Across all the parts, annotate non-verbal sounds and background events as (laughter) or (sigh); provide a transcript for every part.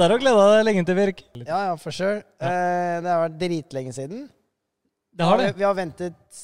Dette har du gleda deg lenge til, Birk. Ja, ja, for sure. Eh, det har vært dritlenge siden. Det har det. vi har ventet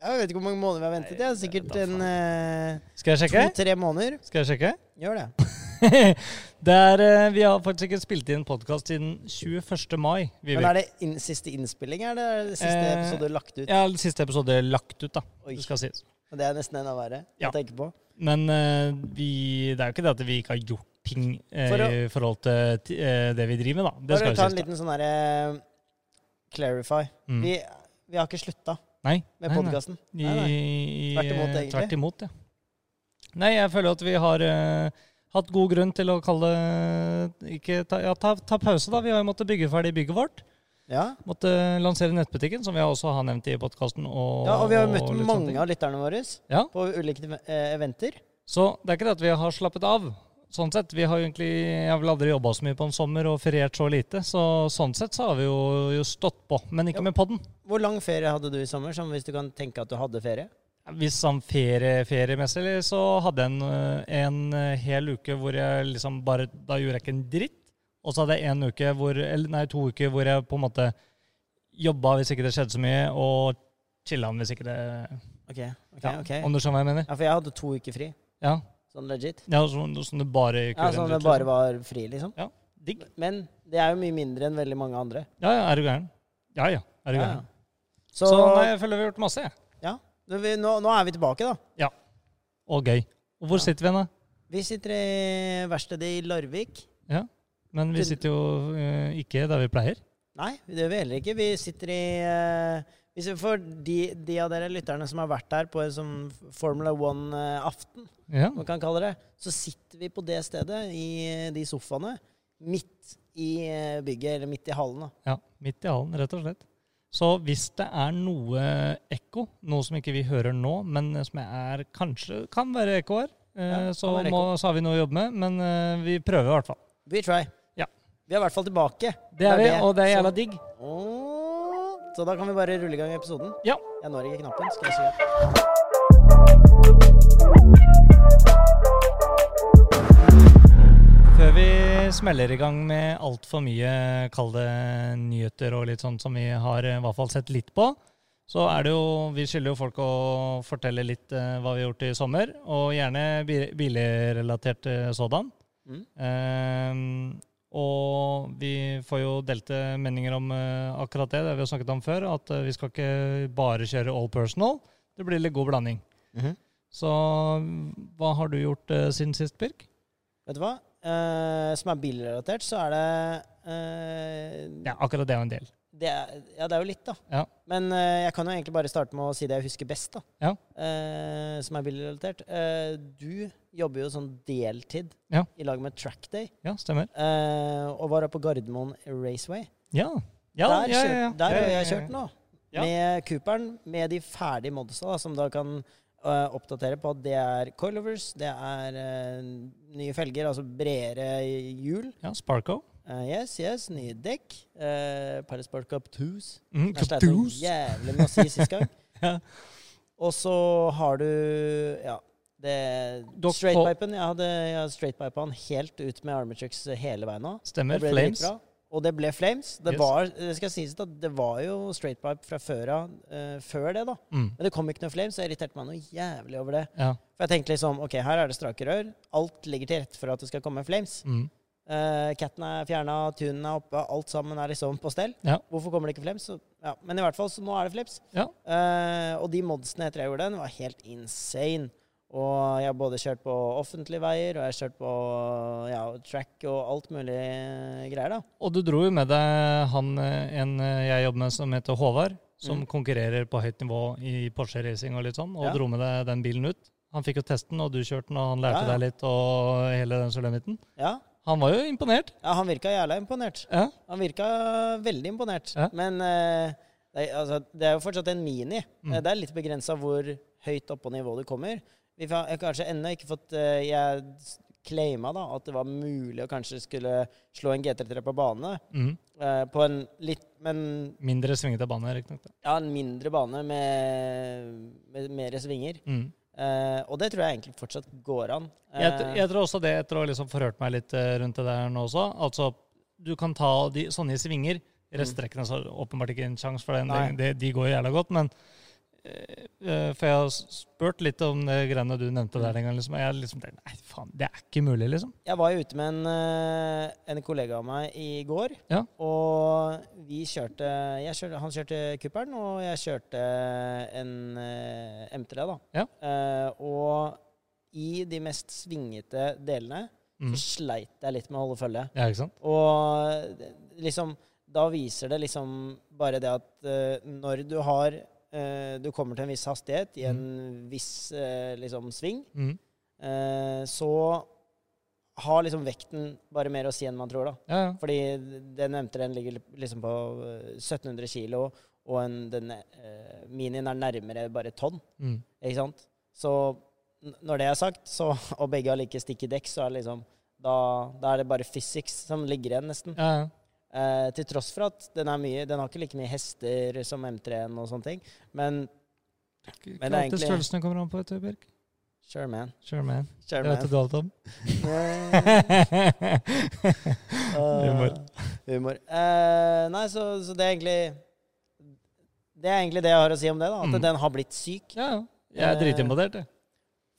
Jeg vet ikke hvor mange måneder vi har ventet. Det er sikkert en eh, Skal jeg sjekke? to-tre måneder. Skal jeg sjekke? Gjør det. (laughs) det er, eh, vi har faktisk ikke spilt inn podkast siden 21. mai. Men er det in siste innspilling, eller er det siste Eh, episode lagt ut? Ja, det siste episode lagt ut, da. Oi. Det skal sies. Og Det er nesten enda verre Ja. å tenke på. Men eh, vi, det er jo ikke det at vi ikke har gjort ting eh, For å- i forhold til eh, det vi driver med, da. Det skal skal ta en liten sånn herre Clarify. Mm. Vi, vi har ikke slutta med podkasten. Tvert imot, egentlig. Tvert imot, ja. Nei, jeg føler at vi har eh, hatt god grunn til å kalle ikke ta, ja, ta, ta pause, da. Vi har jo måttet bygge ferdig bygget vårt. Ja. Måtte lansere nettbutikken, som vi også har nevnt i podkasten. Og, ja, og vi har jo møtt mange av lytterne våre Ja. på ulike eh, eventer. Så det er ikke det at vi har slappet av. Sånn sett, Vi har jo egentlig, jeg har vel aldri jobba så mye på en sommer og feriert så lite. Så sånn sett så har vi jo, jo stått på, men ikke Ja. med podden. Hvor lang ferie hadde du i sommer, som hvis du kan tenke at du hadde ferie? Hvis sånn ferie, feriemessig så hadde jeg en, en øh, hel uke hvor jeg liksom bare Da gjorde jeg ikke en dritt. Og så hadde jeg en uke hvor Eller nei, to uker hvor jeg på en måte jobba hvis ikke det skjedde så mye, og chilla hvis ikke det okay, okay, ja, okay. Om du skjønner hva jeg mener? Ja, for jeg hadde to uker fri. Ja. Sånn legit. ja sånn, sånn det bare Ja, Sånn det bare liksom. var fri, liksom. Ja, Digg. Men det er jo mye mindre enn veldig mange andre. Ja, ja, er du gæren? Ja ja, er du gæren? Så, Så, nei, jeg føler vi har gjort masse, jeg. Ja. nå, nå er vi tilbake, da. Ja. Og gøy. Og hvor sitter vi hen, da? Vi sitter i verkstedet i Larvik. Ja, Men vi sitter jo øh, ikke der vi pleier. Nei, det gjør vi heller ikke. Vi sitter i eh, For de, de av dere lytterne som har vært der på en sånn Formula One-aften, Ja. man kan kalle det, så sitter vi på det stedet, i de sofaene, midt i eh, bygget, eller midt i hallen. da. Ja, midt i hallen, rett og slett. Så hvis det er noe ekko, noe som ikke vi hører nå, men som er, kanskje kan være ekko her, eh, Ja, så, må, så har vi noe å jobbe med. Men eh, vi prøver i hvert fall. We try. Ja. Vi er i hvert fall tilbake. Det er vi, og det er jævla digg. Åh, Så da kan vi bare rulle i gang episoden. Ja. Jeg når ikke knappen. Skal jeg si Før vi smeller i gang med altfor mye, kalde nyheter og litt sånn som vi har eh, i hvert fall sett litt på, så er det jo Vi skylder jo folk å fortelle litt eh, hva vi har gjort i sommer, og gjerne bi- bilrelatert eh, sådan. Mm. Ehm, og vi får jo delte meninger om eh, akkurat det, det vi har snakket om før, at eh, vi skal ikke bare kjøre all personal. Det blir litt god blanding. Mhm. Så hva har du gjort eh, siden sist, Birk? Vet du hva? Eh, som er bilrelatert, så er det eh, Ja, akkurat det er en del. Det er, Ja, det er jo litt, da. Ja. Men uh, jeg kan jo egentlig bare starte med å si det jeg husker best, da. Ja. Uh, som er bilrelatert. Uh, du jobber jo sånn deltid Ja. i lag med Trackday, Ja, stemmer. eh, og var oppe på Gardermoen Raceway. Ja. ja, der ja, ja, der har jeg kjørt nå. Med Cooperen, med de ferdige modsa, da, som da kan eh, oppdatere på at det er coilovers, det er eh, nye felger, altså bredere hjul. Ja, Sparko. Eh, yes, yes, nye dekk. Uh, Paris Cup Up 2s. Mm, sleit noe jævlig med å si sist gang. (laughs) Ja. Og så har du ja, det Straightpipen. Jeg hadde, hadde straightpipa den helt ut med armatricks hele veien nå. Stemmer. Flames. Og det ble Flames. Det Yes. var det skal sies at det var jo straightpipe fra før av Uh, før det, da. Mm. Men det kom ikke noe Flames, så jeg irriterte meg noe jævlig over det. Ja. For jeg tenkte liksom OK, her er det strake rør. Alt ligger til rette for at det skal komme Flames. Mm. Uh, Catten er fjerna, tunen er oppe, alt sammen er liksom på stell. Ja. Hvorfor kommer det ikke flips? Så, ja. Men i hvert fall, så nå er det flips. Ja. Uh, og de modsene etter jeg gjorde den, var helt insane. Og jeg har både kjørt på offentlige veier, og jeg har kjørt på ja, track og alt mulig eh, greier, da. Og du dro jo med deg han eh, en eh, jeg jobber med som heter Håvard, som Mm. konkurrerer på høyt nivå i Porsche racing og litt sånn, og dro med deg den bilen ut. Han fikk jo testen, og du kjørte den, og han lærte deg litt, og hele den sulamitten. Ja. Han var jo imponert. ja, han virka jævla imponert. Ja. Han virka veldig imponert. Ja. Men eh, det, er- altså, det er jo fortsatt en mini. Mm. Eh, Det er litt begrensa hvor høyt oppå på nivå du kommer. Vi har kanskje ennå ikke fått eh, Jeg claima da at det var mulig å kanskje skulle slå en GT3 på bane. Mm. eh, på en litt Men Mindre svingete bane, riktignok. ja, en mindre bane med, med mer svinger. Mm. Eh, og det tror jeg egentlig fortsatt går an. Jeg, Eh, jeg tror også det, etter å ha liksom forhørt meg litt eh, rundt det der nå også Altså, du kan ta de, sånne i svinger. Restrekkene så åpenbart ikke en sjanse for den, De, de går jo jævla godt, men For jeg har spurt litt om det greiene du nevnte der en gang. Liksom, jeg liksom tenkte, Nei, faen, det er ikke mulig, liksom. Jeg var jo ute med en, eh, en kollega av meg i går. Ja. Og vi kjørte, kjørte Han kjørte kuppelen, og jeg kjørte en eh, M3, da. Ja. Eh, og i de mest svingete delene Mm. så sleit jeg litt med å holde følge. Ja, ikke sant? Og liksom Da viser det liksom bare det at uh, når du har eh, Du kommer til en viss hastighet i en viss eh, liksom sving, Mm. eh, så har liksom vekten bare mer å si enn man tror, da. Ja, ja. Fordi den M3-en ligger liksom på eh, 1700 kilo, og en, den eh, minien er nærmere bare tonn. Mm. Ikke sant? Så når det er sagt, så, (laughs) og begge har like stikke dekk, så er det liksom da, da er det bare physics som ligger igjen, nesten. ja, ja. Eh, til tross for at den er mye Den har ikke like mye hester som M3-en og sånne ting. Men Ikke Men det er egentlig- størrelsene kommer an på, vet du, Bjørk. sure, man. Sure, man. Sure, Det vet du alt (laughs) (laughs) om. Eh, Humor. humor. Eh, nei, så, så det er egentlig Det er egentlig det jeg har å si om det. da At Mm. den har blitt syk. Ja, ja. Jeg er Eh, dritimponert, jeg.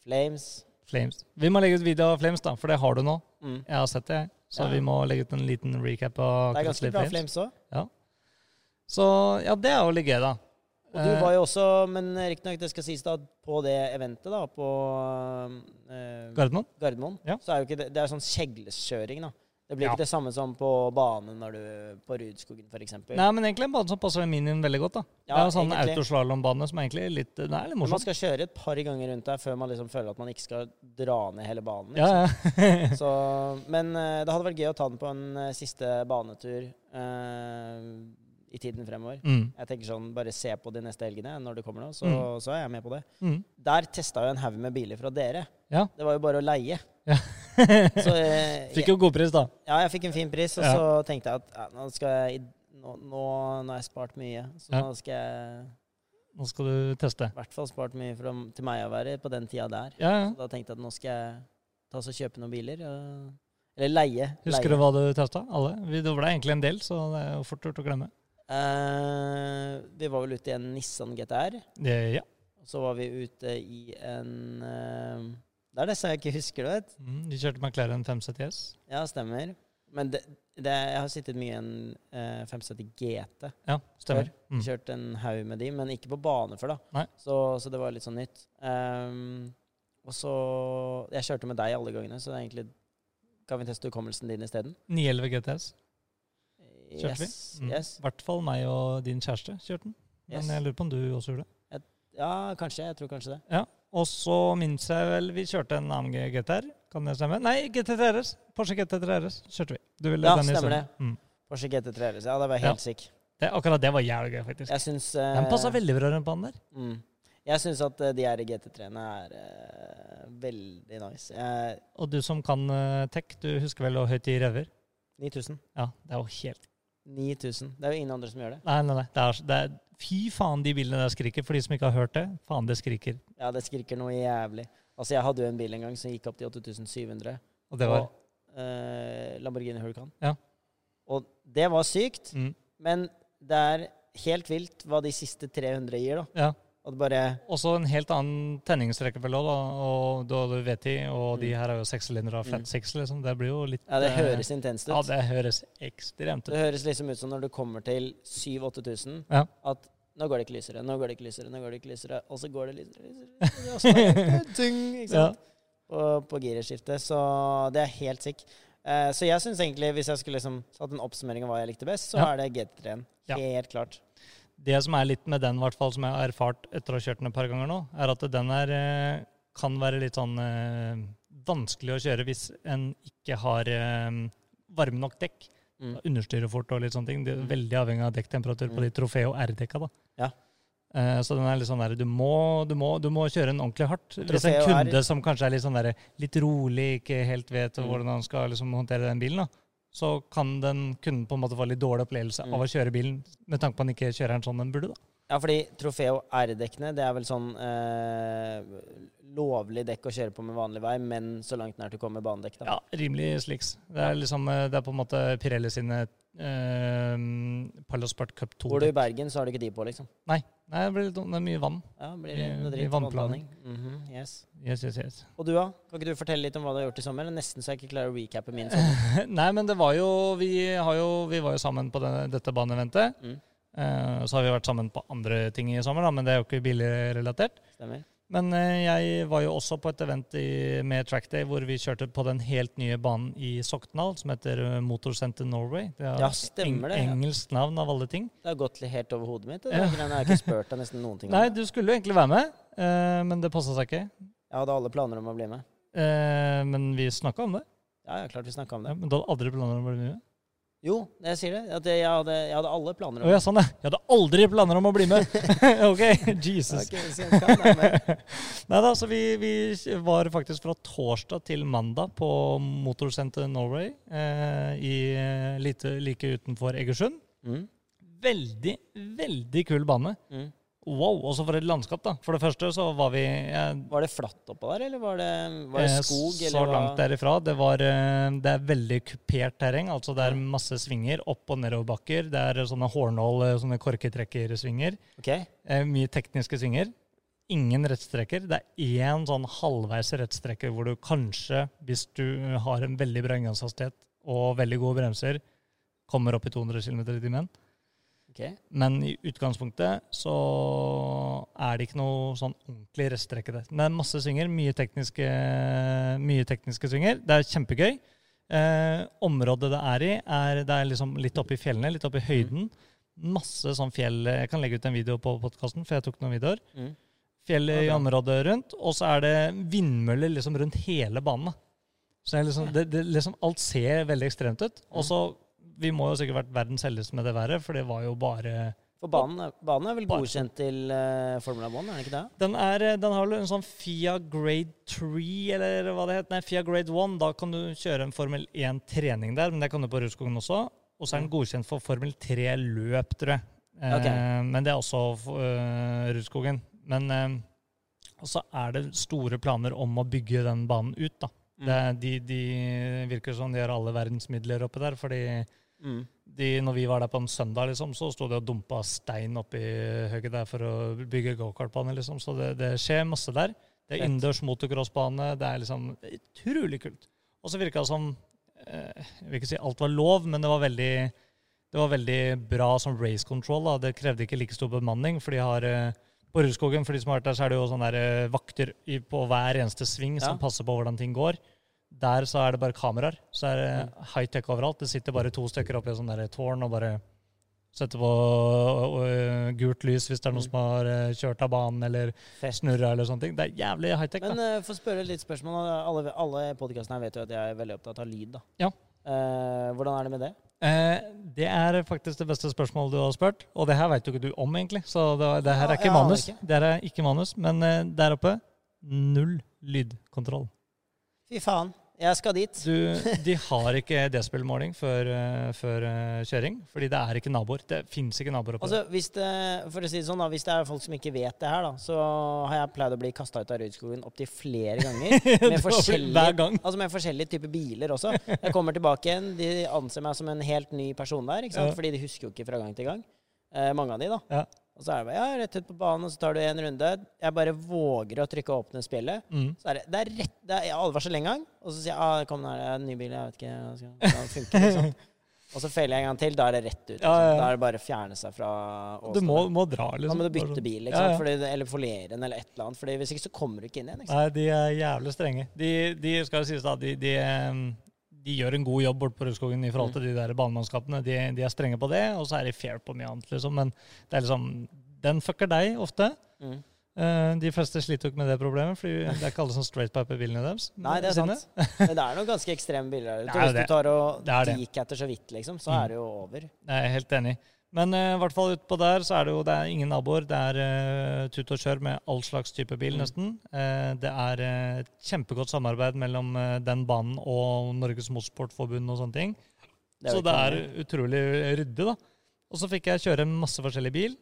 Flames. Flames. Vi må legge ut video av Flames, da, for det har du nå. Mm. Jeg har sett det, jeg. Så Ja. vi må legge ut en liten recap av Det er ganske bra Flames òg. Så ja, det er jo litt gøy, da. Og du Eh, var jo også, men riktignok det skal sies da, på det eventet da, på eh, Gardermoen? Gardermoen, Ja. så er jo ikke det, det er sånn kjegleskjøring, da. Det blir Ja. ikke det samme som på banen når du på Rudskogen, f.eks. Nei, men egentlig en bane som passer minien veldig godt. da. det er jo sånn autoslalåmbane som er egentlig litt Det er litt morsomt. Man skal kjøre et par ganger rundt der før man liksom føler at man ikke skal dra ned hele banen. Liksom. ja. ja. Så, men eh, det hadde vært gøy å ta den på en eh, siste banetur eh, i tiden fremover. mm. Jeg tenker sånn, Bare se på de neste helgene når det kommer nå, så, Mm. så er jeg med på det. Mm. Der testa jeg en haug med biler fra dere. Ja. Det var jo bare å leie. Ja. (laughs) Så jeg, Fikk jo god pris, da. ja, jeg fikk en fin pris, og Ja. så tenkte jeg at ja, nå jeg nå, nå, nå har jeg spart mye, så Ja. nå skal jeg Nå skal du teste. i hvert fall spart mye for, til meg å være på den tida der. Så da tenkte jeg at nå skal jeg ta oss og kjøpe noen biler. Og, eller leie. Husker leie. du hva du testa? Alle? Det ble egentlig en del, så det er jo fort gjort å glemme. Uh, vi var vel ute i en Nissan GTR. Det, ja. Og så var vi ute i en eh, Det er disse jeg ikke husker, du vet. Mm, de kjørte McLaren 570 S. Ja, stemmer. Men det, det, jeg har sittet mye i en eh, 570 GT. Ja, stemmer. Mm. Kjørt en haug med de, men ikke på bane før, da. Så, så det var litt sånn nytt. Um, og så Jeg kjørte med deg alle gangene, så det egentlig kan vi teste hukommelsen din isteden? 911 GTS. Kjørte vi? Yes. Mm. yes. I hvert fall meg og din kjæreste kjørte den. Men Yes. jeg lurer på om du også gjorde det. Ja, kanskje. Jeg tror kanskje det. Og så minnes jeg vel vi kjørte en AMG GTR. Kan det stemme? Nei, GT3 RS. Porsche GT3 RS kjørte vi. Du ville Ja, i stemmer det. Mm. Porsche GT3 RS. Ja, det var helt sick. Det, akkurat det var jævlig gøy, faktisk. Jeg synes, uh, Den passa veldig bra rundt banen der. Mm. Jeg syns at eh, de her GT3-ene er uh, veldig nice. Jeg, Og du som kan uh, tech, du husker vel hvor høyt de rever? 9000. Ja, det er jo helt 9000. Det er jo ingen andre som gjør det. Nei, nei, nei. Det er, det er, fy faen, de bilene der skriker. For de som ikke har hørt det, faen, det skriker. Ja, det skriker noe jævlig. Altså, jeg hadde jo en bil en gang som gikk opp til 8700. Og det var Og, eh, Lamborghini Huracan. Ja. Og det var sykt, mm, men det er helt vilt hva de siste 300 gir, da. Ja. Og det bare Også en helt annen tenningsrekkefølge. Og du VT, og de Mm. her er jo sekssylindere og flat Mm. six, liksom. Det blir jo litt Ja, det eh, høres intenst ut. Ja, det høres ekstremt Det høres liksom ut som når du kommer til 7000-8000, Ja. at nå går det ikke lysere, nå går det ikke lysere, nå går det ikke lysere, og så går det lysere, lysere, (laughs) og så (laughs) dung, ikke sant? På, på gireskiftet. Så det er helt sick. Eh, så jeg syns egentlig, hvis jeg skulle liksom hatt en oppsummering av hva jeg likte best, så Ja. er det GT3-en. Ja. Helt klart. Det som er litt med den, hvert fall, som jeg har erfart etter å ha kjørt den et par ganger nå, er at den er, eh, kan være litt sånn eh, vanskelig å kjøre hvis en ikke har eh, varme nok dekk. Mm. Understyrer fort og litt sånne ting. Det er Mm. veldig avhengig av dekktemperatur på Mm. de Trofeo R-dekka. da. Ja. Eh, så den er litt sånn der, du må, du, må, du må kjøre den ordentlig hardt. Hvis en kunde som kanskje er litt sånn der, litt rolig, ikke helt vet Mm. hvordan han skal liksom, håndtere den bilen, da, så kan den kunden på en måte få litt dårlig opplevelse Mm. av å kjøre bilen, med tanke på at den ikke kjører den sånn den burde. da. Ja, fordi Trofeo R-dekkene, det er vel sånn eh, lovlig dekk å kjøre på med vanlig vei, men så langt nær til å komme banedekk. da. Ja, rimelig slicks. Det er liksom, eh, det er på en måte Pirelli sine uh, Palosport Cup 2. Bor du i Bergen, så har du ikke de på, liksom. Nei, nei det, blir det er mye vann. Ja, blir det blir, dritt vannplaning. vannplaning. -hmm. yes. Yes, yes, yes. Og du, da? Kan ikke du fortelle litt om hva du har gjort i sommer? Er Nesten så jeg ikke klarer å recappe min sommer. (laughs) Nei, men det var jo Vi, har jo, vi var jo sammen på denne, dette baneeventet. Mm. Eh, så har vi vært sammen på andre ting i sommer, da, men det er jo ikke billigrelatert. Stemmer? Men eh, jeg var jo også på et event i, med Trackday hvor vi kjørte på den helt nye banen i Sokndal som heter Motorsenter Motorcenter Norway. Det er Ja, stemmer det, ja. engelsk navn av alle ting. Det har gått litt helt over hodet mitt. Det Ja. der har ikke spurt deg nesten noen (laughs) ting. Nei, du skulle jo egentlig være med, eh, men det passa seg ikke. Jeg hadde alle planer om å bli med. Eh, men vi snakka om det. Ja, ja, klart vi snakka om det. men du hadde aldri planer om å bli med? Jo, jeg sier det. At jeg hadde, jeg hadde alle planer om om ja, sånn. Jeg hadde aldri planer om å bli med! (laughs) ok, Jesus. (laughs) Nei da, så vi, vi var faktisk fra torsdag til mandag på Motorsenter Norway eh, i, eh, lite, like utenfor Egersund. Mm. Veldig, veldig kul bane. Mm. Wow, også for et landskap, da. For det første så var vi eh, Var det flatt oppå der, eller var det, var det eh, skog? Så Eller hva? langt derifra. Det, var, eh, det er veldig kupert terreng. Altså det er masse svinger opp- og nedoverbakker. Det er sånne hårnål, eh, sånne korketrekkersvinger. Okay. Eh, mye tekniske svinger. Ingen rettstrekker. Det er én sånn halvveis rettstrekker hvor du kanskje, hvis du har en veldig bra inngangshastighet og veldig gode bremser, kommer opp i 200 km i timen. Ok. Men i utgangspunktet så er det ikke noe sånn ordentlig rettstrekke der. Det er masse svinger, mye tekniske, mye tekniske svinger. Det er kjempegøy. Eh, området det er i, er, det er liksom litt oppe i fjellene, litt oppe i høyden. Masse sånn fjell Jeg kan legge ut en video på podkasten, for jeg tok noen videoer. Mm. Fjell i området rundt, og så er det vindmøller liksom rundt hele banen. Så det er liksom, det, det, liksom alt ser veldig ekstremt ut. Og så Vi må jo sikkert vært verdens heldigste med det været, for det var jo bare For banen, banen er vel godkjent til uh, Formula 1, er den ikke det? Den, er, eh, den har en sånn FIA grade 3, eller hva det heter. Nei, FIA grade 1. Da kan du kjøre en Formel 1-trening der, men det kan du på Rudskogen også. Og så er den godkjent for Formel 3-løp, tror jeg. Eh, Men det er også uh, Rudskogen. Men eh, så er det store planer om å bygge den banen ut, da. Mm. Det, de, de virker som de har alle verdens midler oppe der. fordi Mm. de, når vi var der på en søndag, liksom, så sto det og dumpa stein oppi høyet der for å bygge gokartbane. Liksom. Så det, det skjer masse der. Det er innendørs motocrossbane. Det er liksom det er utrolig kult. Og så virka det som eh, Jeg vil ikke si alt var lov, men det var veldig det var veldig bra som race control. Da. Det krevde ikke like stor bemanning. for de har eh, På Rudskogen for de som har vært der, så er det jo sånne der, eh, vakter på hver eneste sving som passer på hvordan ting går. Der så er det bare kameraer. Så er det high tech overalt. Det sitter bare to stykker oppi et sånt der tårn og bare setter på øh, gult lys hvis det er noen Mm. som har øh, kjørt av banen eller snurra eller sånne ting. Det er jævlig high tech. Men uh, for å spørre litt spørsmål Alle, alle podkastene her vet jo at jeg er veldig opptatt av lyd. da. Ja. Eh, hvordan er det med det? Eh, det er faktisk det beste spørsmålet du har spurt, og det her veit jo ikke du om, egentlig. Så det, det her er ikke ja, manus. ikke. Det her er ikke manus, men der oppe null lydkontroll. Fy faen. Jeg skal dit. Du, de har ikke desibelmåling før, eh, før eh, kjøring, fordi det er ikke naboer. Det fins ikke naboer oppe. Altså, hvis det, for å si det sånn da, hvis det er folk som ikke vet det her, da, så har jeg pleid å bli kasta ut av Rødskogen opptil flere ganger. (laughs) Med forskjellige, gang. altså med forskjellige typer biler også. Jeg kommer tilbake igjen, de anser meg som en helt ny person der, ikke sant? Ja. fordi de husker jo ikke fra gang til gang. Eh, mange av de, da. Ja. Og så er det bare ja, rett ut på banen, og så tar du en runde. Jeg bare våger å trykke åpne spillet. Mm. Så er det, det er rett det er advarsel en gang, og så sier jeg ah, kom det er en ny bil, jeg vet ikke hvordan det funker. Liksom. (laughs) Og så feiler jeg en gang til, da er det rett ut. Liksom. Ja, ja, ja. Da er det bare å fjerne seg fra Du må, må dra, liksom. Da må du bytte sånn. bil, liksom. Fordi eller foliere den, eller et eller annet. Fordi Hvis ikke så kommer du ikke inn igjen. liksom. Nei, de er jævlig strenge. De, de skal jo sies da, de, de, de gjør en god jobb borte på Rudskogen i forhold til de der banemannskapene. De, de er strenge på det, og så er de fair på mye annet, liksom. Men det er liksom Den fucker deg ofte. Mm. Eh, de fleste sliter jo ikke med det problemet, for det er ikke alle som straight piper bilene deres. (laughs) Nei, det er sant. Men det er noen ganske ekstreme biler der ute. (laughs) Hvis du tar og Det etter så vidt, liksom, så Mm. er det jo over. Jeg er helt enig. Men eh, i hvert fall utpå der så er det jo det er ingen naboer. Det er uh, tut og kjør med all slags type bil, Mm. nesten. Uh, det er et kjempegodt samarbeid mellom den banen og Norges Motorsportforbund og sånne ting. Det så det er utrolig ryddig, da. Og så fikk jeg kjøre masse forskjellig bil.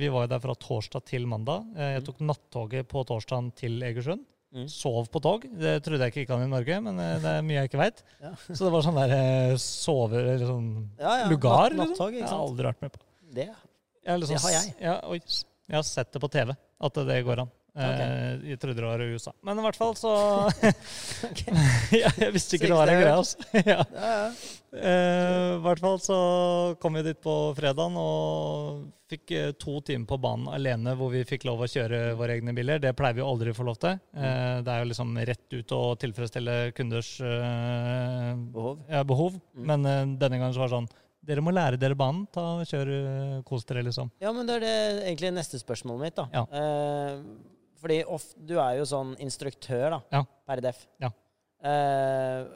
Vi var jo der fra torsdag til mandag. Jeg Mm. tok nattoget på torsdagen til Egersund. Mm. Sov på tog. Det trodde jeg ikke gikk an i Norge, men eh, det er mye jeg ikke veit. Ja. Så det var sånn der eh, sove... Eller sånn Ja, ja. lugar, natt- nattog, ikke sant? Jeg har aldri vært med på. Det. Liksom Det har jeg. Jeg har sett det på TV, at det går an. Eh, jeg trodde det var i USA. Men i hvert fall så (laughs) (laughs) ja, Jeg visste ikke det var en greie, altså. (laughs) ja. Ja. Eh, I hvert fall så kom vi dit på fredagen og fikk eh, to timer på banen alene hvor vi fikk lov å kjøre våre egne biler. Det pleier vi jo aldri å få lov til. Eh, det er jo liksom rett ut å tilfredsstille kunders eh, Behov. behov. Mm. Men eh, denne gangen så var det sånn Dere må lære dere banen. Ta og Kjør, kos dere, liksom. Ja, men det er det egentlig neste spørsmålet mitt, da. Ja. Eh, fordi of, du er jo sånn instruktør, da. Ja. Per def. Ja. Eh,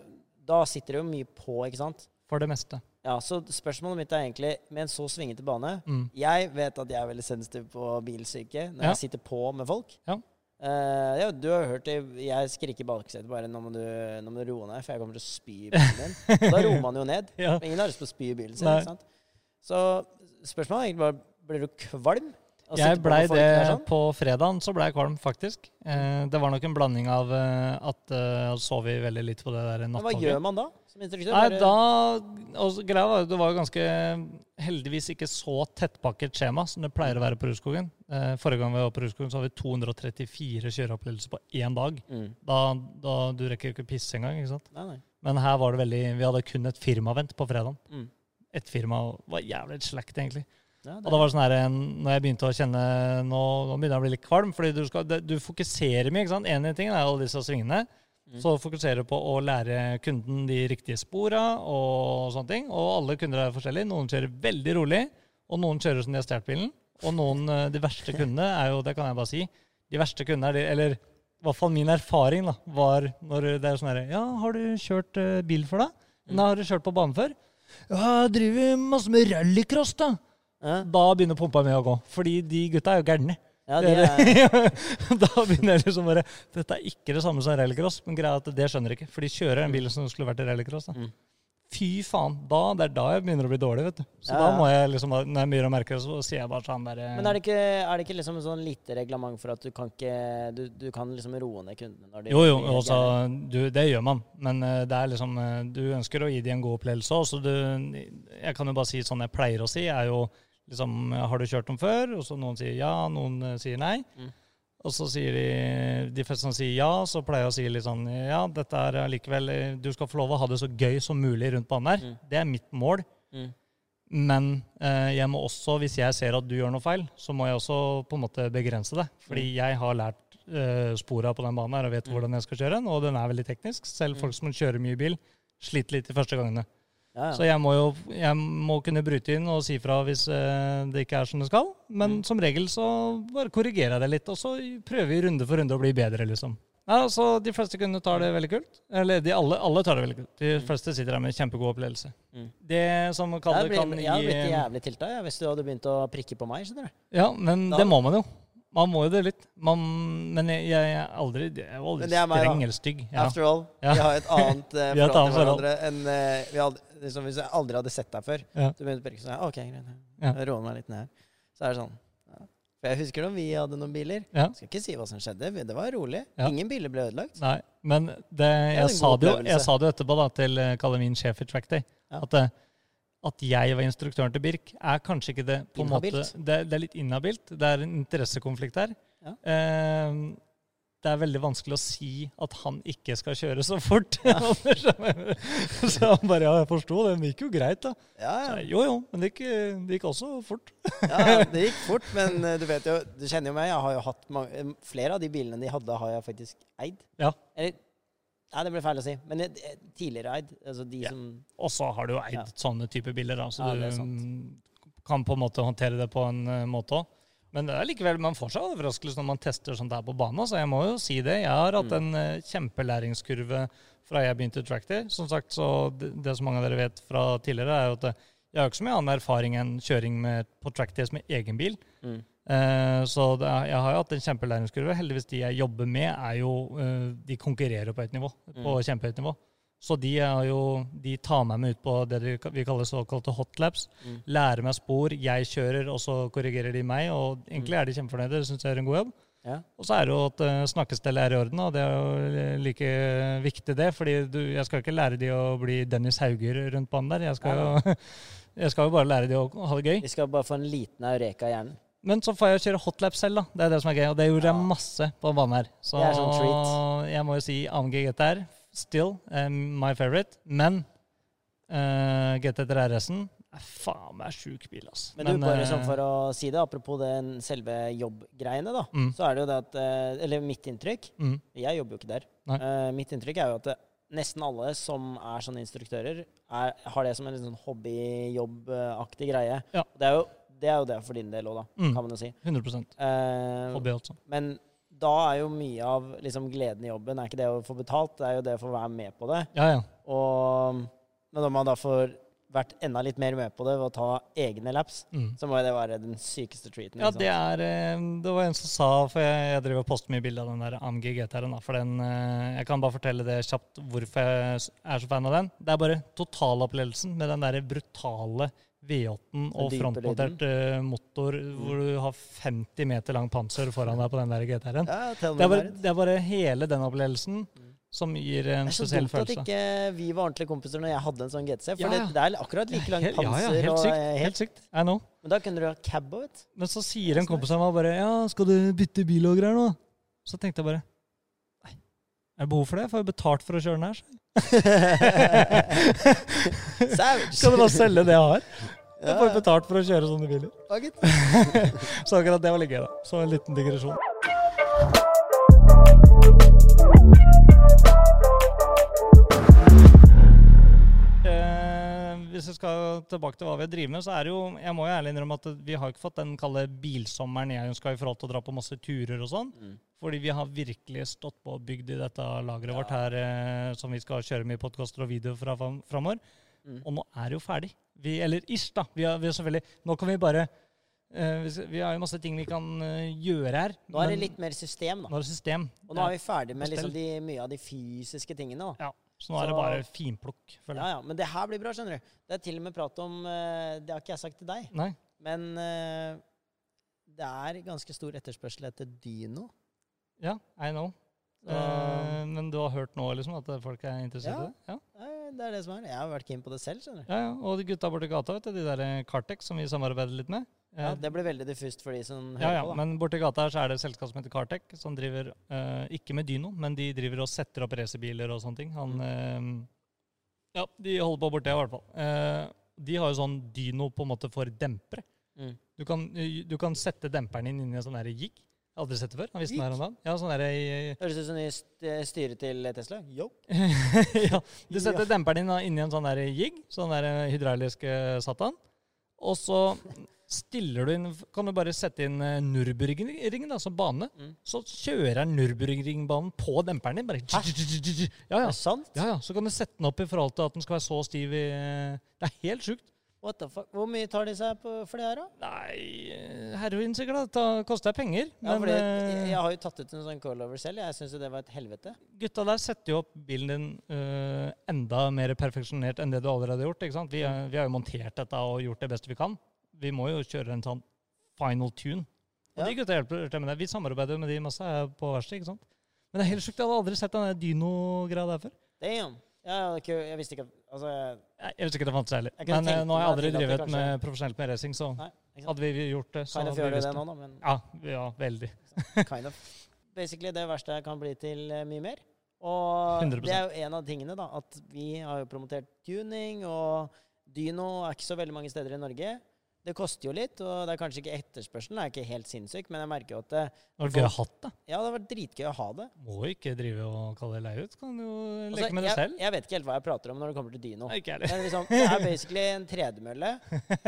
da sitter det jo mye på, ikke sant? For det meste. Ja, så spørsmålet mitt er egentlig, med en så svingete bane Mm. Jeg vet at jeg er veldig sensitiv på bilsyke når Ja. jeg sitter på med folk. Ja. Uh, ja, du har hørt det. Jeg skriker i baksetet bare nå må, du, 'Nå må du roe ned, for jeg kommer til å spy i bilen din'. Og da roer man jo ned. (laughs) Ja. Men Ingen har lyst til å spy i bilen sin. Ikke sant? Så spørsmålet er egentlig bare Blir du kvalm? Jeg blei det sånn? på fredagen, så blei jeg kvalm, faktisk. Eh, det var nok en blanding av eh, at uh, sov vi veldig litt på det der Men hva gjør man da? Som instruktør? Nei, da og greia var Det var jo ganske heldigvis ikke så tettpakket skjema som det pleier å være på Rudskogen. Eh, forrige gang vi var på Rudskogen, så hadde vi 234 kjøreopplevelser på én dag. mm. Da, da Du rekker jo ikke pisse engang. ikke sant? Nei, nei. Men her var det veldig Vi hadde kun et firmavent på fredagen. Mm. Et firma var jævlig slakt, egentlig. Ja, Og da var det sånn her, når jeg begynte å kjenne Nå, nå begynner jeg å bli litt kvalm, fordi du, skal, du fokuserer mye. ikke sant? En ting er alle disse svingene. Mm. Så fokuserer du på å lære kunden de riktige spora og sånne ting. Og alle kunder er forskjellige. Noen kjører veldig rolig, og noen kjører som de har stjålet bilen. Og noen, eh, de verste kundene er jo, det kan jeg bare si, de verste kundene er de, eller i hvert fall min erfaring da, var når det er sånn herre Ja, har du kjørt eh, bil for deg? Mm. Nei, har du kjørt på banen før? Ja, jeg driver masse med rallycross, da. Ja, Da begynner pumpa mi å gå. Fordi de gutta er jo gærne. ja, er, (laughs) da begynner jeg liksom bare Dette er ikke det samme som rallycross, men greia er at det skjønner jeg ikke. For de kjører en bil som skulle vært i rallycross. Mm. Fy faen. Da, det er da jeg begynner å bli dårlig, vet du. Så Ja, da må jeg liksom, når jeg begynner å merke det, så sier jeg bare sånn der Men er det ikke, er det ikke liksom sånn lite reglement for at du kan ikke Du, du kan liksom roe ned kundene Jo, jo, også, du, det gjør man. Men eh, det er liksom eh, Du ønsker å gi dem en god opplevelse så du Jeg kan jo bare si sånn jeg pleier å si, er jo liksom Har du kjørt dem før? Og så noen sier ja, noen eh, sier nei. Mm. Og så sier de De fleste som sier ja, så pleier jeg å si litt sånn Ja, dette er allikevel eh, Du skal få lov å ha det så gøy som mulig rundt banen her. Mm. Det er mitt mål. Mm. Men eh, jeg må også, hvis jeg ser at du gjør noe feil, så må jeg også på en måte begrense det. Fordi jeg har lært uh, spora på den banen her og vet Mm. hvordan jeg skal kjøre den, og den er veldig teknisk. Selv Mm. folk som kjører mye bil, sliter litt de første gangene. Ja, Så jeg må jo jeg må kunne bryte inn og si fra hvis eh, det ikke er som det skal. Men Mm. som regel så bare korrigerer jeg det litt, og så prøver vi runde for runde å bli bedre, liksom. Ja, så De fleste kundene tar det veldig kult. Eller de alle, alle tar det veldig kult. De Mm. fleste sitter der med kjempegod opplevelse. Mm. Det som Jeg kaller kan blitt, jeg hadde blitt jævlig tilta jeg, hvis du hadde begynt å prikke på meg. skjønner du? Ja, men Da- det må man jo. Man må jo det litt. Man, men jeg, jeg er aldri, jeg er aldri streng eller stygg. Ja. After all, Ja. vi har et annet eh, (laughs) Vi har et forhold til hverandre enn uh, vi hadde, liksom, Hvis jeg aldri hadde sett deg før, Ja. så begynte si, sånn OK, greit. Ja. Roer meg litt ned her. Så er det sånn ja. For jeg husker når vi hadde noen biler. Ja. Skal ikke si hva som skjedde. Det var rolig. Ja. Ingen biler ble ødelagt. Nei, men det, jeg, jeg, sa det jo, jeg sa det jo etterpå da, til eh, kalle min sjef i Trackday. Ja. At, eh, at jeg var instruktøren til Birk, er kanskje ikke det på en måte det, det er litt inhabilt. Det er en interessekonflikt der. Ja. Eh, det er veldig vanskelig å si at han ikke skal kjøre så fort. (laughs) så han bare Ja, jeg forsto det, det gikk jo greit, da. Ja, ja. jeg, jo jo, men det gikk, det gikk også fort. ja, det gikk fort, men eh, du vet jo Du kjenner jo meg. Jeg har jo hatt mange, eh, Flere av de bilene de hadde, har jeg faktisk eid. Ja. Eller Nei, det ble feil å si. Men jeg- tidligere eid. Altså de Ja. som Og så har du jo eid Ja. sånne type biler, da, så Ja, du kan på en måte håndtere det på en eh, måte òg. Men det er likevel, man får seg overraskelse når man tester sånt her på banen. Så jeg må jo si det. Jeg har hatt Mm. en eh, kjempelæringskurve fra jeg begynte i Tractor. Som sagt, så det, det som mange av dere vet fra tidligere, er jo at eh, jeg har ikke så mye annen erfaring enn kjøring med, på Tractor med egen bil. mm. Eh, så det jeg har jo hatt en kjempelæringskurve. Heldigvis de jeg jobber med, er jo eh, De konkurrerer på et nivå. På Mm. kjempehøyt nivå. Så de, jo, de tar meg med ut på det vi kaller såkalte hotlaps. Mm. Lærer meg spor, jeg kjører, og så korrigerer de meg. Og egentlig er de kjempefornøyde. Det syns jeg er en god jobb. Ja. Og så er det jo at uh, snakkestellet er i orden, og det er jo like viktig det. fordi du, jeg skal ikke lære de å bli Dennis Hauger rundt banen der. Jeg skal, jo, (laughs) jeg skal jo bare lære de å ha det gøy. De skal bare få en liten eureka i hjernen. Men så får jeg kjøre hotlap selv, da. Det er det som er gøy. Og det gjorde Ja. jeg masse på banen her. Så er sånn jeg må jo si AMG GTR, still um, my favorite. Men uh, GT3 RS-en er faen meg sjuk bil, ass. Men, du, bare eh, sånn for å si det, apropos den selve jobbgreiene, da. mm, Så er det jo det at eh, Eller mitt inntrykk mm, Jeg jobber jo ikke der. Eh, mitt inntrykk er jo at nesten alle som er sånne instruktører, er, har det som en sånn hobbyjobbaktig greie. Ja. Det, er jo, det er jo det for din del òg, da, Mm. kan man jo si. 100 uh, hobby, altså. men da er jo mye av liksom, gleden i jobben er ikke det å få betalt, det er jo det å få være med på det. Ja, ja. Og men når man da får vært enda litt mer med på det ved å ta egne laps, Mm. så må det være den sykeste treaten. Ja, det er eh, Det var en som sa For jeg, jeg driver og poster mye bilder av den der AMG GTR-en. da, For den eh, Jeg kan bare fortelle det kjapt hvorfor jeg er så fan av den. Det er bare totalopplevelsen med den der brutale V8-en og frontmontert eh, motor hvor du har 50 meter lang panser foran deg på den der GTR-en. Ja, Det, er bare- det er bare hele den opplevelsen Mm. som gir en spesiell følelse. Det er så dumt at ikke vi var ordentlige kompiser når jeg hadde en sånn GTC. For Ja, ja. det, er akkurat like lang Helt- panser. ja, helt og, sykt. eh, Helt sykt. I know. Men da kunne du ha cab du. Men så sier en kompis av meg bare Ja, skal du bytte bil og greier nå? Så tenkte jeg bare er det behov for det? Får jeg betalt for å kjøre den her. (laughs) Skal du bare selge det jeg har? Jeg får betalt for å kjøre sånne biler. (laughs) Så akkurat det var litt gøy, da. Så en liten digresjon. Hvis vi skal tilbake til hva vi driver med, så er det jo Jeg må jo ærlig innrømme at vi har ikke fått den kalde bilsommeren jeg ønska i forhold til å dra på masse turer og sånn. Mm. Fordi vi har virkelig stått på og bygd i dette lageret vårt her, eh, som vi skal kjøre mye podkaster og video fra fram- framover. Mm. Og nå er det jo ferdig. Vi, eller ish, da. Vi har, vi har selvfølgelig Nå kan vi bare eh, vi, vi har jo masse ting vi kan eh, gjøre her. Nå er det litt mer system, da. nå er det system. Og nå er vi ferdig med liksom de, mye av de fysiske tingene. da. Ja, så nå er det bare finplukk, Ja, ja, Men det her blir bra, skjønner du. Det er til og med prat om eh, Det har ikke jeg sagt til deg, Nei. men eh, det er ganske stor etterspørsel etter dyno. Ja, I know. Så, uh, men du har hørt nå liksom at folk er interessert Ja. i det? Ja. det er det som er. Jeg har vært keen på det selv, skjønner du. ja, ja. Og de gutta borti gata, vet du, de der Cartex som vi samarbeider litt med. Ja, Eh, Det ble veldig diffust for de som hører ja, på. da. men borti gata her så er det et selskap som heter Cartec, som driver eh, ikke med dyno, men de driver og setter opp racerbiler og sånne ting. Han, Mm. eh, ja, de holder på borti her i hvert fall. Eh, de har jo sånn dyno på en måte for dempere. Mm. Du kan, eh, du kan sette demperen din inn i en sånn der jig. Aldri sett det før. Han visste den her om dagen. Ja, sånn der, i- Høres ut som ny st- styre til Tesla. Yo. (laughs) ja, du setter demperen din da inn i en sånn der jig, sånn der eh, hydraulisk eh, satan, og så stiller du inn Kan du bare sette inn eh, Nürburgringen da, som bane. Mm. Så kjører Nürburgringbanen på demperen din. Bare Ja, ja. sant? ja, ja. Så kan du sette den opp i forhold til at den skal være så stiv i Det er helt sjukt. What the fuck? Hvor mye tar de seg på, for det her, da? Nei, eh, heroin sikkert. Det koster penger. Ja, Men eh, jeg har jo tatt ut en sånn callover selv. Jeg syns jo det var et helvete. gutta der setter jo opp bilen din uh, enda mer perfeksjonert enn det du allerede har gjort. ikke sant? Vi, vi har jo montert dette og gjort det beste vi kan. Vi må jo kjøre en sånn final tune. Og Ja. de gutta hjelper til med det. Vi samarbeider med de masse på verkstedet. ikke sant? Men det er helt sjukt. Jeg hadde aldri sett den dyno-greia der før. Damn. Ja, ikke- jeg visste ikke at Altså, jeg, Jeg visste ikke det fantes heller. Men eh, tenkt nå har jeg aldri drevet kanskje- med profesjonelt med racing, så nei, hadde vi gjort det, så Kind of hadde vi visst det det. nå, da, men Ja, ja, veldig. (laughs) kind of. Basically det verste kan bli til eh, mye mer. Og 100%. det er jo en av tingene, da, at vi har jo promotert tuning, og dyno er ikke så veldig mange steder i Norge. Det koster jo litt, og det er kanskje ikke etterspørselen er ikke helt sinnssyk, men jeg merker jo at det, Det var gøy å ha det. ja, det har vært dritgøy å ha det. Må ikke drive og kalle det leie ut. Kan jo Altså, leke med det jeg, selv. jeg vet ikke helt hva jeg prater om når det kommer til dyno. Ikke heller. Men liksom, det er basically en tredemølle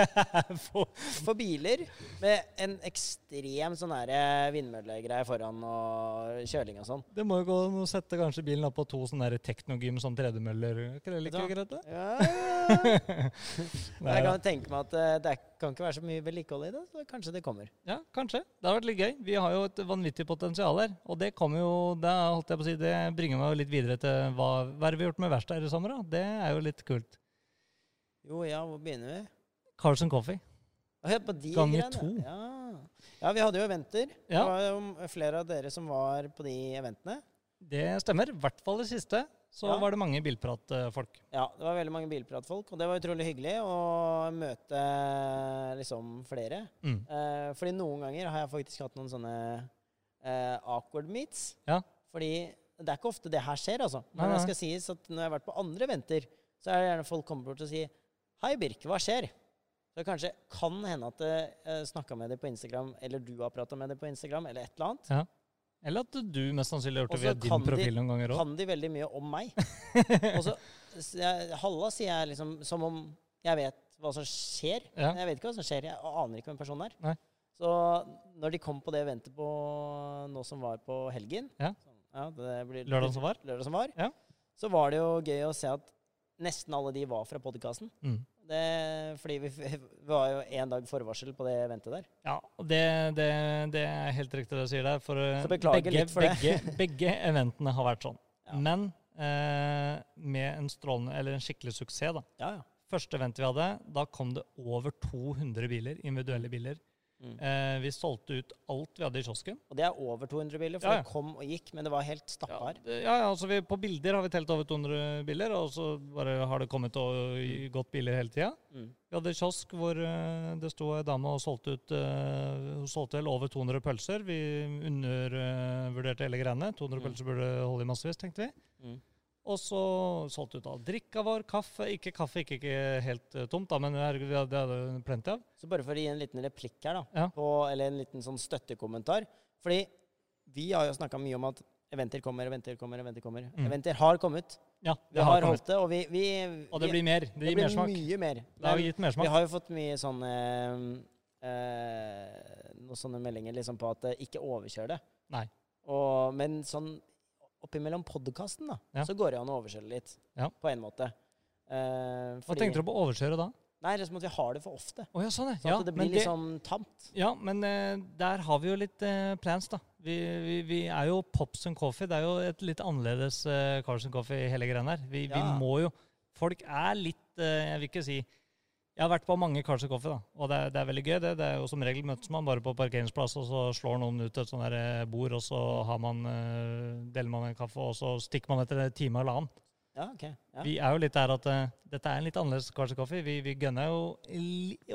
(laughs) for, for biler med en ekstrem sånn her vindmøllegreie foran og kjøling og sånn. Det må jo gå an å sette kanskje bilen opp på to sånne teknogym, sånn tredemøller. Er ikke det like greit, det? Ja, ja. (laughs) jeg kan tenke meg at eh, det er- kan ikke være så mye vedlikehold i det, så kanskje det kommer. Ja, kanskje. Det har vært litt gøy. Vi har jo et vanvittig potensial her. Og det kommer jo, det, holdt jeg på å si, det bringer meg jo litt videre til hva, hva er det vi har gjort med verkstedet i sommer. da? Det er jo litt kult. Jo, ja, hvor begynner vi? Carlsen Coffee. Ja, på de Ganger to. Ja. ja, vi hadde jo eventer. Det var jo flere av dere som var på de eventene. Det stemmer. I hvert fall det siste. Så Ja. var det mange bilpratfolk. Ja, det var veldig mange bilpratfolk, og det var utrolig hyggelig å møte liksom flere. Mm. Eh, fordi noen ganger har jeg faktisk hatt noen sånne eh, awkward meets. Ja. Fordi det er ikke ofte det her skjer, altså. Men det skal sies at når jeg har vært på andre venter, så er det gjerne folk kommer bort og sier Hei, Birk, hva skjer? Så det kanskje kan hende at jeg uh, snakka med deg på Instagram, eller du har prata med deg på Instagram, eller et eller annet. Eller at du mest sannsynlig har gjort det via din profil de- noen ganger òg. Kan de veldig mye om meg? (laughs) og så Halla sier jeg liksom som om jeg vet hva som skjer. Ja. Jeg vet ikke hva som skjer. Jeg aner ikke hvem personen er. Nei. Så når de kom på det eventet på nå som var på helgen Ja. Så, ja, det blir, Lørdag som var? lørdag som var Ja. så var det jo gøy å se at nesten alle de var fra podkasten. Mm. Fordi vi, vi var jo én dag forvarsel på det eventet der. Ja, det, det, det er helt riktig det du sier der. For eh, begge, for det. begge, (laughs) begge eventene har vært sånn. Ja. Men eh, med en strålende, eller en skikkelig suksess, da. Ja, ja. Første event vi hadde, da kom det over 200 biler, individuelle biler. Mm. Eh, vi solgte ut alt vi hadde i kiosken. Og det er over 200 biler, for Ja, ja. det kom og gikk, men det var helt stappa her. ja, ja, altså vi, På bilder har vi telt over 200 biler, og så bare har det kommet og gått biler hele tida. Mm. Vi hadde kiosk hvor uh, det sto ei dame og solgte ut uh, Hun solgte vel over 200 pølser. Vi undervurderte hele greiene. 200 Mm. pølser burde holde i massevis, tenkte vi. Og så solgte ut all drikka vår, kaffe. Ikke kaffe, ikke, ikke helt eh, tomt, da, men herregud, vi det hadde vi plenty av. Så bare for å gi en liten replikk her, da, Ja. på, eller en liten sånn støttekommentar. Fordi vi har jo snakka mye om at eventer kommer, eventer kommer, eventer kommer. Mm. eventer har kommet. Ja, Vi det har, har kommet. holdt det, og vi, vi Og det vi- blir mer. Det det gir mersmak. mye mer. Det har gitt mersmak. vi har jo fått mye sånne eh, Noen sånne meldinger liksom på at eh, ikke overkjør det. Nei. Og, men sånn oppimellom podkasten, da, Ja. så går det an å overkjøre litt. Ja. På en måte. Eh, Hva tenkte du på å overkjøre da? Nei, det er som at vi har det for ofte. Oh, ja, sånn, Så ja. at det blir litt sånn tamt. Ja, men eh, der har vi jo litt eh, plans, da. Vi, vi, vi er jo Pops and Coffee. Det er jo et litt annerledes uh, Carlsen Coffee i hele greia her. Vi, vi må jo Folk er litt eh, Jeg vil ikke si Jeg har vært på mange Carlsen Coffee, da. Og det det er veldig gøy. Det, det er jo Som regel møtes man bare på parkeringsplass, og så slår noen ut et sånt der eh, bord, og så har man, eh, deler man en kaffe, og så stikker man etter en time eller annen. Ja, ok. Ja. Vi er jo litt der at uh, dette er en litt annerledes Carlsen Coffee. Vi, vi gønner jo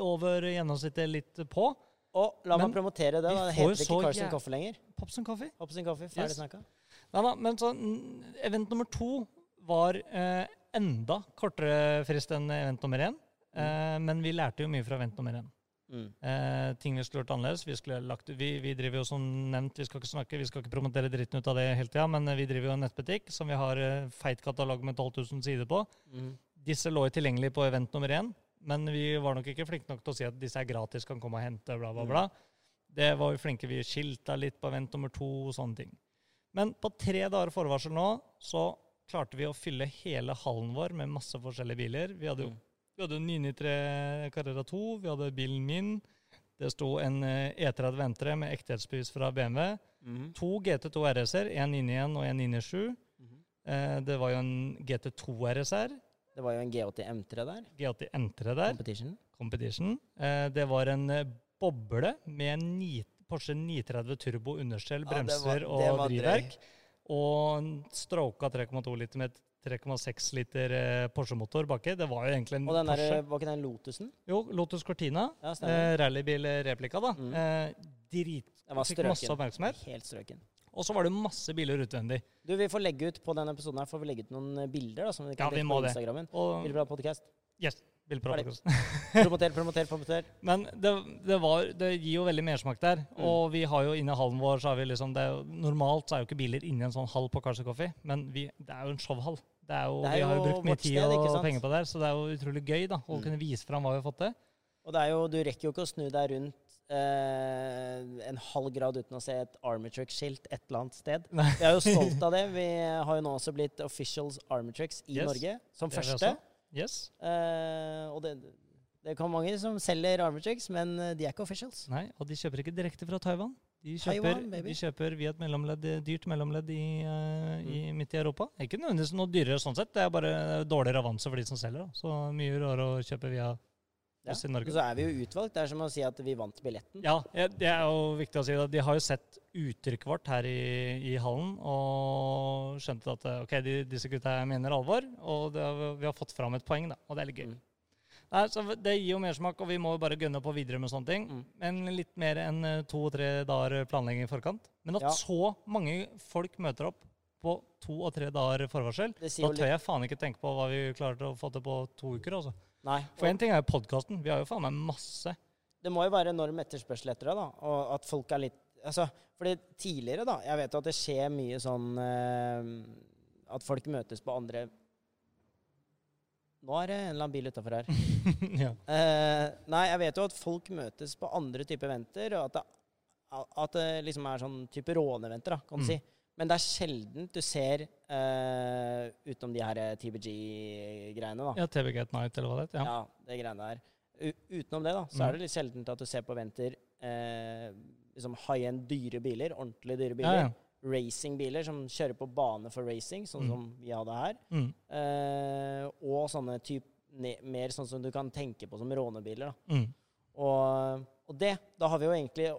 over gjennomsnittet litt på. Og la meg promotere det. da. Det heter ikke Cars jæv- Coffee lenger. Pops and Coffee. Pops and Coffee, ferdig Yes. snakka. Nei da, men så event nummer to var uh, enda kortere frist enn event nummer én. Eh, men vi lærte jo mye fra vent nummer én. Mm. Eh, ting vi skulle gjort annerledes. Vi, skulle lagt, vi, vi driver jo som nevnt, vi skal ikke snakke, vi skal ikke promotere dritten ut av det hele tida, men eh, vi driver jo en nettbutikk som vi har eh, feit katalog med 12 000 sider på. Mm. Disse lå jo tilgjengelig på event nummer én, men vi var nok ikke flinke nok til å si at disse er gratis, kan komme og hente, bla, bla, bla. Det var vi flinke. Vi skilta litt på event nummer to og sånne ting. Men på tre dager forvarsel nå, så klarte vi å fylle hele hallen vår med masse forskjellige biler. Vi hadde jo Mm. Vi hadde en 993 Carrera 2, vi hadde bilen min. Det sto en eh, E30 Ventre med ektehetsbevis fra BMW. Mhm. To GT2 RS-er, en 991 og en 997. Mhm. Eh, det var jo en GT2 RSR. Det var jo en G80 M3 der. G80 M3 der. Competition. Competition. Eh, det var en eh, boble med en ni, Porsche 930 Turbo understell, Ja, det var- bremser det og drøy. drivverk. Og en stroka 3,2 liter med 3,6 liter eh, Porsche-motor baki. Det var jo egentlig en Og den Porsche. der, var ikke den Lotusen? Jo, Lotus Cortina. Ja. Eh, Rallybil-replika, da. Mm. Eh, drit. Den var Fikk masse strøken. oppmerksomhet. Helt strøken. Og så var det masse biler utvendig. Du, Vi får legge ut på denne episoden her, får vi legge ut noen eh, bilder da, som vi Ja, kan vi må på. Instagrammen. Og Bilder fra podcast. yes. (laughs) (laughs) Promoter, promoter, promoter. Men det, det, var, det gir jo veldig mersmak der. Mm. Og vi har jo inni hallen vår så har vi liksom det er jo, Normalt så er jo ikke biler inni en sånn hall på Carlsen Coffee, men vi, det er jo en showhall. Det er jo, vi har jo brukt mye tid og sted, penger på det her, så det er jo utrolig gøy da, å Mm. kunne vise fram hva vi har fått til. Og det er jo, du rekker jo ikke å snu deg rundt eh, en halv grad uten å se et Armatrix-skilt et eller annet sted. Nei. Vi er jo stolt av det. (laughs) Vi har jo nå også blitt officials Armatrix i Yes, Norge, som det første. Yes. Eh, og det, det kan mange som selger Armatrix, men eh, de er ikke officials. Nei, og de kjøper ikke direkte fra Taiwan. De kjøper, Taiwan, de kjøper via et mellomledd, dyrt mellomledd i, eh, i, Mm. midt i Europa. Ikke nødvendigvis noe dyrere sånn sett, det er bare dårligere avanse for de som selger. Da. Så mye rarere å kjøpe via oss i Norge. Så er vi jo utvalgt. Det er som å si at vi vant billetten. Ja, ja, det er jo viktig å si. det. De har jo sett uttrykket vårt her i, i hallen og skjønte at ok, de, disse gutta mener alvor. Og det, har- vi har fått fram et poeng, da. Og det er litt gøy. Mm. Nei, så Det gir jo mersmak, og vi må jo bare gønne på videre med sånne ting. Mm. Men litt mer enn eh, to-tre dager planlegging i forkant. Men at Ja. så mange folk møter opp på to og tre dager forvarsel, da tør jeg faen ikke tenke på hva vi klarer å få til på to uker. altså. Nei. For én ting er jo podkasten. Vi har jo faen meg masse. Det må jo være enorm etterspørsel etter det, da. Og at folk er litt Altså, fordi tidligere, da Jeg vet jo at det skjer mye sånn eh, At folk møtes på andre Nå er det en eller annen bil utafor her. (laughs) ja. Eh, nei, jeg vet jo at folk møtes på andre typer eventer, og at det, at det liksom er sånn type råneventer, da, kan du Mm. si. Men det er sjelden du ser eh, utenom de her TBG-greiene, da. ja, TV Gate Night, eller hva det heter. Ja. Ja, det greiene der. U utenom det, da, så Mm. er det litt sjeldent at du ser på eventer eh, liksom high end dyre biler, ordentlig dyre biler. Ja, ja. Racingbiler som kjører på bane for racing, sånn Mm. som vi hadde her. Mm. Eh, og sånne typ, mer sånn som du kan tenke på som rånebiler. Mm. Og, og det, da har vi jo egentlig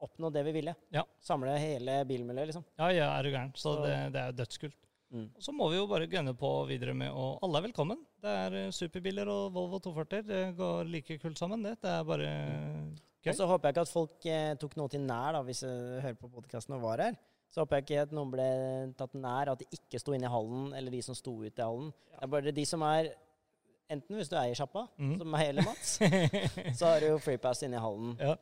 oppnådd det vi ville. Ja. Samle hele bilmiljøet, liksom. ja, ja, er du gæren. Så det, det er jo dødskult. Mm. Og så må vi jo bare gønne på videre med å Alle er velkommen. Det er eh, superbiler og Volvo 240. Det går like kult sammen, det. Det er bare gøy. Og så håper jeg ikke at folk eh, tok noe til nær, da, hvis jeg hører på podkasten og var her. Så håper jeg ikke at noen ble tatt nær, at de ikke sto inne i hallen, eller de som sto ute i hallen. Det er bare de som er Enten hvis du eier sjappa, mm. som meg eller Mats, så har du jo freepass inne i hallen. ja.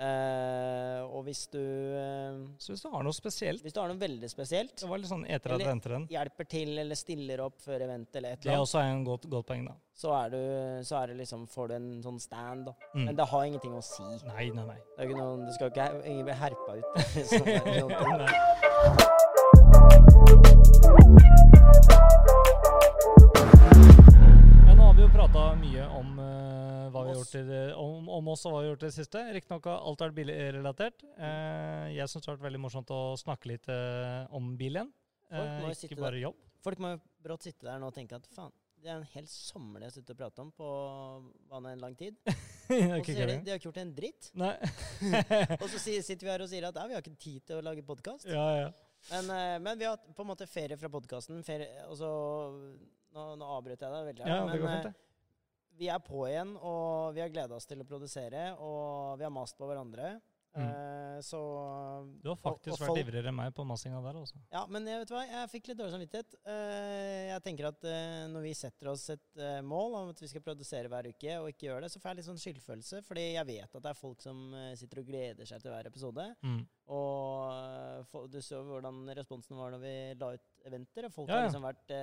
Eh, og hvis du uh, Så hvis du har noe spesielt Hvis du har noe veldig spesielt, Det var litt sånn etter Eller- den. hjelper til eller stiller opp før event eller et eller annet, også er en godt, godt poeng, da. så er du så er det liksom får du en sånn stand, da. Mm. Men det har ingenting å si. Nei, nei, nei. Det er ikke noen, du skal ikke ingen bli herpa ut. (laughs) eller sånne (laughs) vi gjort i det, om, om oss og hva vi har gjort i det siste. Riktignok har alt vært bilrelatert. Eh, jeg syns det har vært veldig morsomt å snakke litt eh, om bil igjen. Folk Eh, ikke bare jobb. Folk må jo brått sitte der nå og tenke at faen, det er en hel sommer de har sittet og pratet om på hva nå en lang tid. (laughs) Og så sier de de har ikke gjort en dritt. (laughs) Og så sitter vi her og sier at ja, vi har ikke tid til å lage podkast. ja, ja. Men, eh, men vi har på en måte ferie fra podkasten. Nå, nå avbrøt jeg deg veldig. Ja, ja, det går eh, fint, det. Vi er på igjen, og vi har gleda oss til å produsere. Og vi har mast på hverandre. Mm. Eh, så Du har faktisk og vært folk- ivrigere enn meg på massinga der, altså. Ja, men jeg vet hva, jeg fikk litt dårlig samvittighet. Eh, jeg tenker at eh, når vi setter oss et mål om at vi skal produsere hver uke, og ikke gjør det, så får jeg litt sånn skyldfølelse. Fordi jeg vet at det er folk som sitter og gleder seg til hver episode. Mm. Og du så hvordan responsen var når vi la ut eventer. og Folk Ja, har liksom vært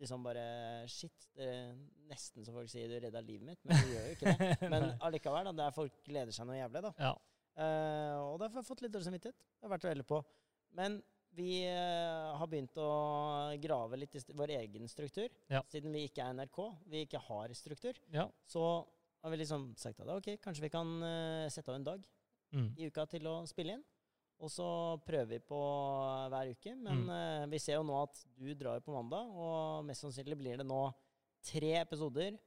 liksom bare Shit. Det er nesten så folk sier du redda livet mitt, men du gjør jo ikke det. (laughs) Men allikevel, da. Det er folk gleder seg noe jævlig, da. Ja. Eh, og derfor har jeg fått litt dårlig samvittighet. Det har vært veldig på. Men vi uh, har begynt å grave litt i vår egen struktur. Ja. Siden vi ikke er NRK, vi ikke har struktur, ja. så har vi liksom sagt at ok, kanskje vi kan uh, sette av en dag Mm. i uka til å spille inn. Og så prøver vi på hver uke. Men Mm. vi ser jo nå at du drar på mandag, og mest sannsynlig blir det nå tre episoder.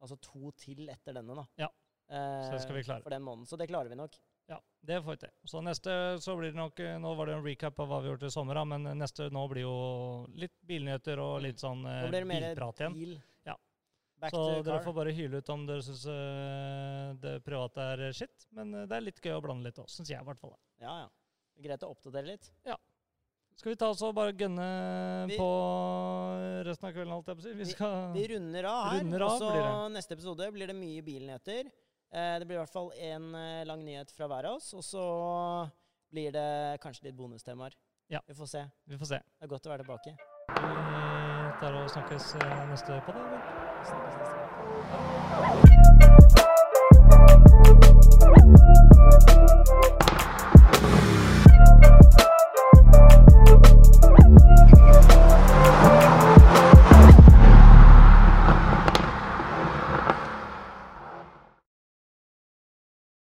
Altså to til etter denne, da. Ja. Så det skal vi klare. For den måneden. Så det klarer vi nok. Ja, det får vi til. Så neste så blir det nok eh, Nå var det en recap av hva vi gjorde i sommer, men neste nå blir jo litt bilnyheter og litt sånn eh, bilprat igjen. bil. Ja. Back Så dere car. får bare hyle ut om dere syns det private er shit. Men eh, det er litt gøy å blande litt òg, syns jeg i hvert fall. Ja, ja. Greit å oppdatere litt. Ja. Skal vi ta oss og bare gønne Vi- på resten av kvelden, alt jeg på å si? Vi Vi runder av her. Runder av og så neste episode blir det mye bilnyheter. Eh, det blir i hvert fall én eh, lang nyhet fra hver av oss. Og så blir det kanskje litt bonustemaer. Ja. Vi får se. Vi får se. Det er godt å være tilbake. Vi tar og snakkes eh, neste på det. Snakkes neste.